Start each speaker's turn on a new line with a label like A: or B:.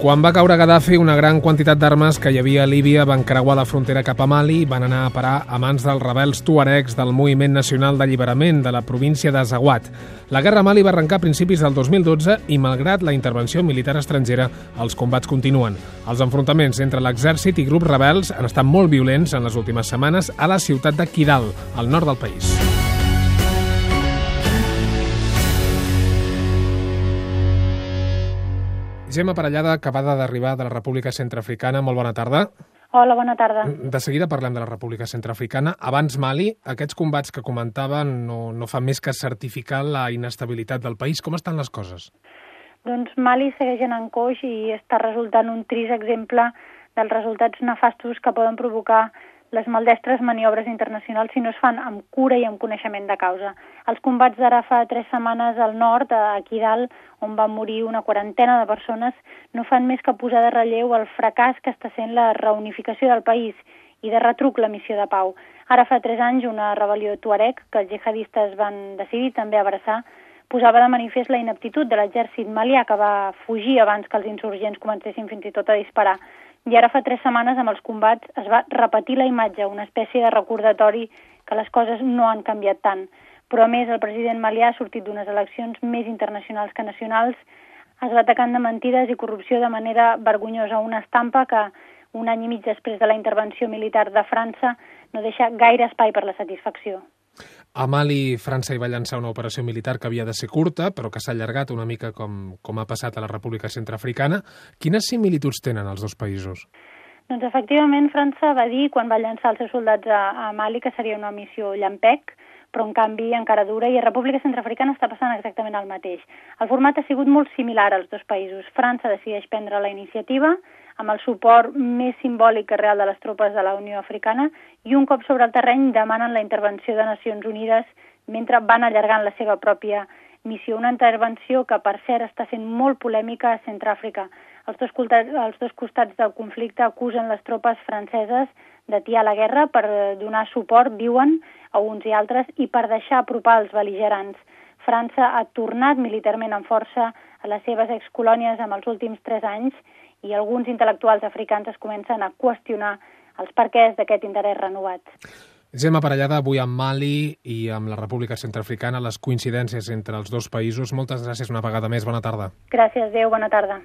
A: Quan va caure Gaddafi, una gran quantitat d'armes que hi havia a Líbia van creuar la frontera cap a Mali i van anar a parar a mans dels rebels tuaregs del Moviment Nacional d'Alliberament de la província de Zawat. La guerra a Mali va arrencar a principis del 2012 i, malgrat la intervenció militar estrangera, els combats continuen. Els enfrontaments entre l'exèrcit i grups rebels han estat molt violents en les últimes setmanes a la ciutat de Kidal, al nord del país. Gemma Parellada, acabada d'arribar de la República Centrafricana. Molt bona tarda.
B: Hola, bona tarda.
A: De seguida parlem de la República Centrafricana. Abans Mali, aquests combats que comentaven no, no fan més que certificar la inestabilitat del país. Com estan les coses?
B: Doncs Mali segueix en encoix i està resultant un trist exemple dels resultats nefastos que poden provocar les maldestres maniobres internacionals si no es fan amb cura i amb coneixement de causa. Els combats d'ara fa tres setmanes al nord, aquí dalt, on van morir una quarantena de persones, no fan més que posar de relleu el fracàs que està sent la reunificació del país i de retruc la missió de pau. Ara fa tres anys una rebel·lió tuareg que els jihadistes van decidir també abraçar posava de manifest la ineptitud de l'exèrcit malià que va fugir abans que els insurgents comencessin fins i tot a disparar. I ara fa tres setmanes, amb els combats, es va repetir la imatge, una espècie de recordatori que les coses no han canviat tant. Però, a més, el president Malià ha sortit d'unes eleccions més internacionals que nacionals, es va atacant de mentides i corrupció de manera vergonyosa, una estampa que un any i mig després de la intervenció militar de França no deixa gaire espai per la satisfacció.
A: A Mali, França hi va llançar una operació militar que havia de ser curta, però que s'ha allargat una mica com, com ha passat a la República Centrafricana. Quines similituds tenen els dos països?
B: Doncs efectivament França va dir, quan va llançar els seus soldats a, a Mali, que seria una missió llampec, però en canvi encara dura i a República Centrafricana està passant exactament el mateix. El format ha sigut molt similar als dos països. França decideix prendre la iniciativa, amb el suport més simbòlic que real de les tropes de la Unió Africana i un cop sobre el terreny demanen la intervenció de Nacions Unides mentre van allargant la seva pròpia missió. Una intervenció que, per cert, està sent molt polèmica a Centràfrica. Els dos, els dos costats del conflicte acusen les tropes franceses d'atiar la guerra per donar suport, diuen, a uns i altres i per deixar apropar els beligerants. França ha tornat militarment amb força a les seves excolònies amb els últims tres anys i alguns intel·lectuals africans es comencen a qüestionar els perquès d'aquest interès renovat.
A: Gemma Parellada, avui amb Mali i amb la República Centrafricana, les coincidències entre els dos països. Moltes gràcies una vegada més. Bona tarda.
B: Gràcies, Déu. Bona tarda.